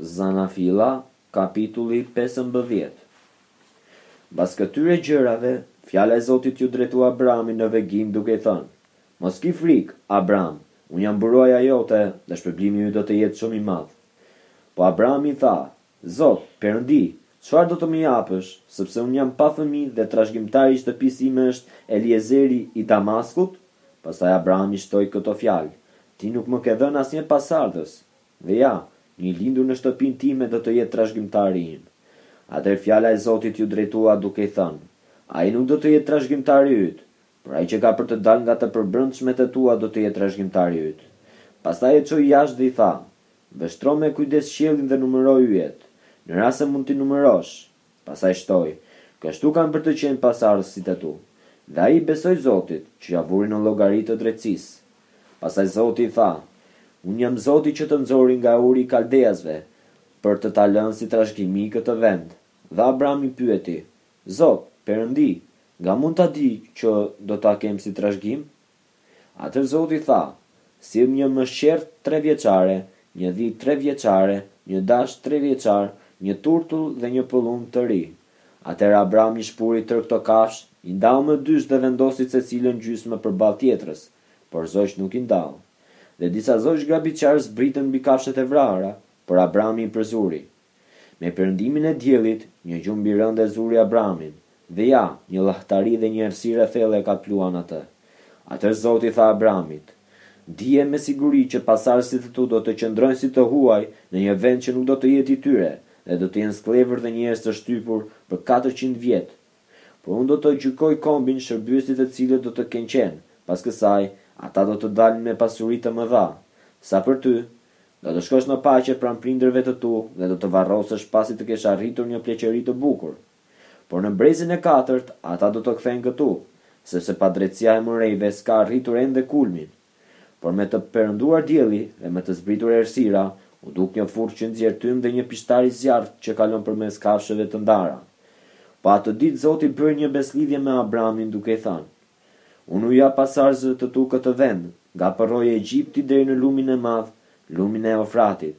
Zanafilla, kapitulli pesëmbëdhjetë Mbas këtyre gjërave, fjala e Zotit iu drejtua Abrahamit në vegim, duke i thënë, Mos ki frikë, Abraham, unë jam buruaja jote dhe shpërblimi yt do të jetë shumë i madh. Po Abrahami tha, Zot, Perëndi, çfarë do të më japësh, sepse unë jam pa fëmijë dhe trashëgimtari i shtëpisë sime është Eliezeri i Damaskut? Pastaj Abrahami shtoi këto fjalë, Ti nuk më ke dhënë asnjë pasardhës, Dhe ja, një i lindur në shtëpinë time do të jetë trashëgimtari im. Atëherë fjala e Zotit iu drejtua duke i thënë, Ai nuk do të jetë trashëgimtari yt, por ai që ka për të dalë nga të përbrendshmet e tua do të jetë trashëgimtari yt. Pastaj e çoi jashtë dhe i tha, Vështro me kujdes qiellin dhe numëro yjet, në rast se mund t'i numërosh. Pastaj shtoi, Kështu kanë për të qenë pasardhësit e tu. Dhe ai i besoi Zotit, që ia vuri në llogari të drejtësisë. Pastaj Zoti i tha, Unë jam Zoti që të nxori nga Uri i Kaldeasve, për të ta lënë si trashëgimi këtë vend. Dhe Abrami pyeti, Zot, Perëndi, nga mund ta di që do ta kem si trashëgim? Atëherë Zoti tha, Sill një mëshqerr trevjeçare, një dhi trevjeçare, një dash trevjeçar, një turtull dhe një pëllumb të ri. Atëherë Abrami i shpuri tërë këto kafshë, i ndau në dysh dhe vendosi secilën gjysmë përballë tjetrës, por zogjtë nuk i ndau. Dhe disa zogj grabitqarë zbritën mbi kafshët e vrara, por Abrami i përzuri. Me perëndimin e diellit, një gjumë i rëndë zuri Abramin, dhe ja, një llahtari dhe një errësirë e thellë e kapluan atë. Atëherë Zoti i tha Abramit, Dije me siguri që pasardhësit e tu do të qëndrojnë si të huaj në një vend që nuk do të jetë i tyre dhe do të jenë skllevër dhe njerëz të shtypur për katërqind vjet. Por Unë do të gjykoj kombin shërbyes të të cilit do të kenë qenë, pas kësaj, ata do të dalin me pasuri të mëdha. Sa për ty, do të shkosh në paqe pranë prindërve të tu dhe do të varrosesh pasi të kesh arritur një pleqëri të bukur. Por në brezin e katërt ata do të kthehen këtu, sepse padrejtësia e Amorejve s'ka arritur ende kulmin. Por me të perënduar dielli dhe me të zbritur errësira, u duk një furrë që nxjerr tym dhe një pishtar i zjarrtë që kalon përmes kafshëve të ndara. Po atë ditë Zoti bëri një besëlidhje me Abramin duke i thënë, Unë u jap pasardhësve të tu këtë vend, nga përroi i Egjiptit deri në lumin e madh, lumin e Eufratit.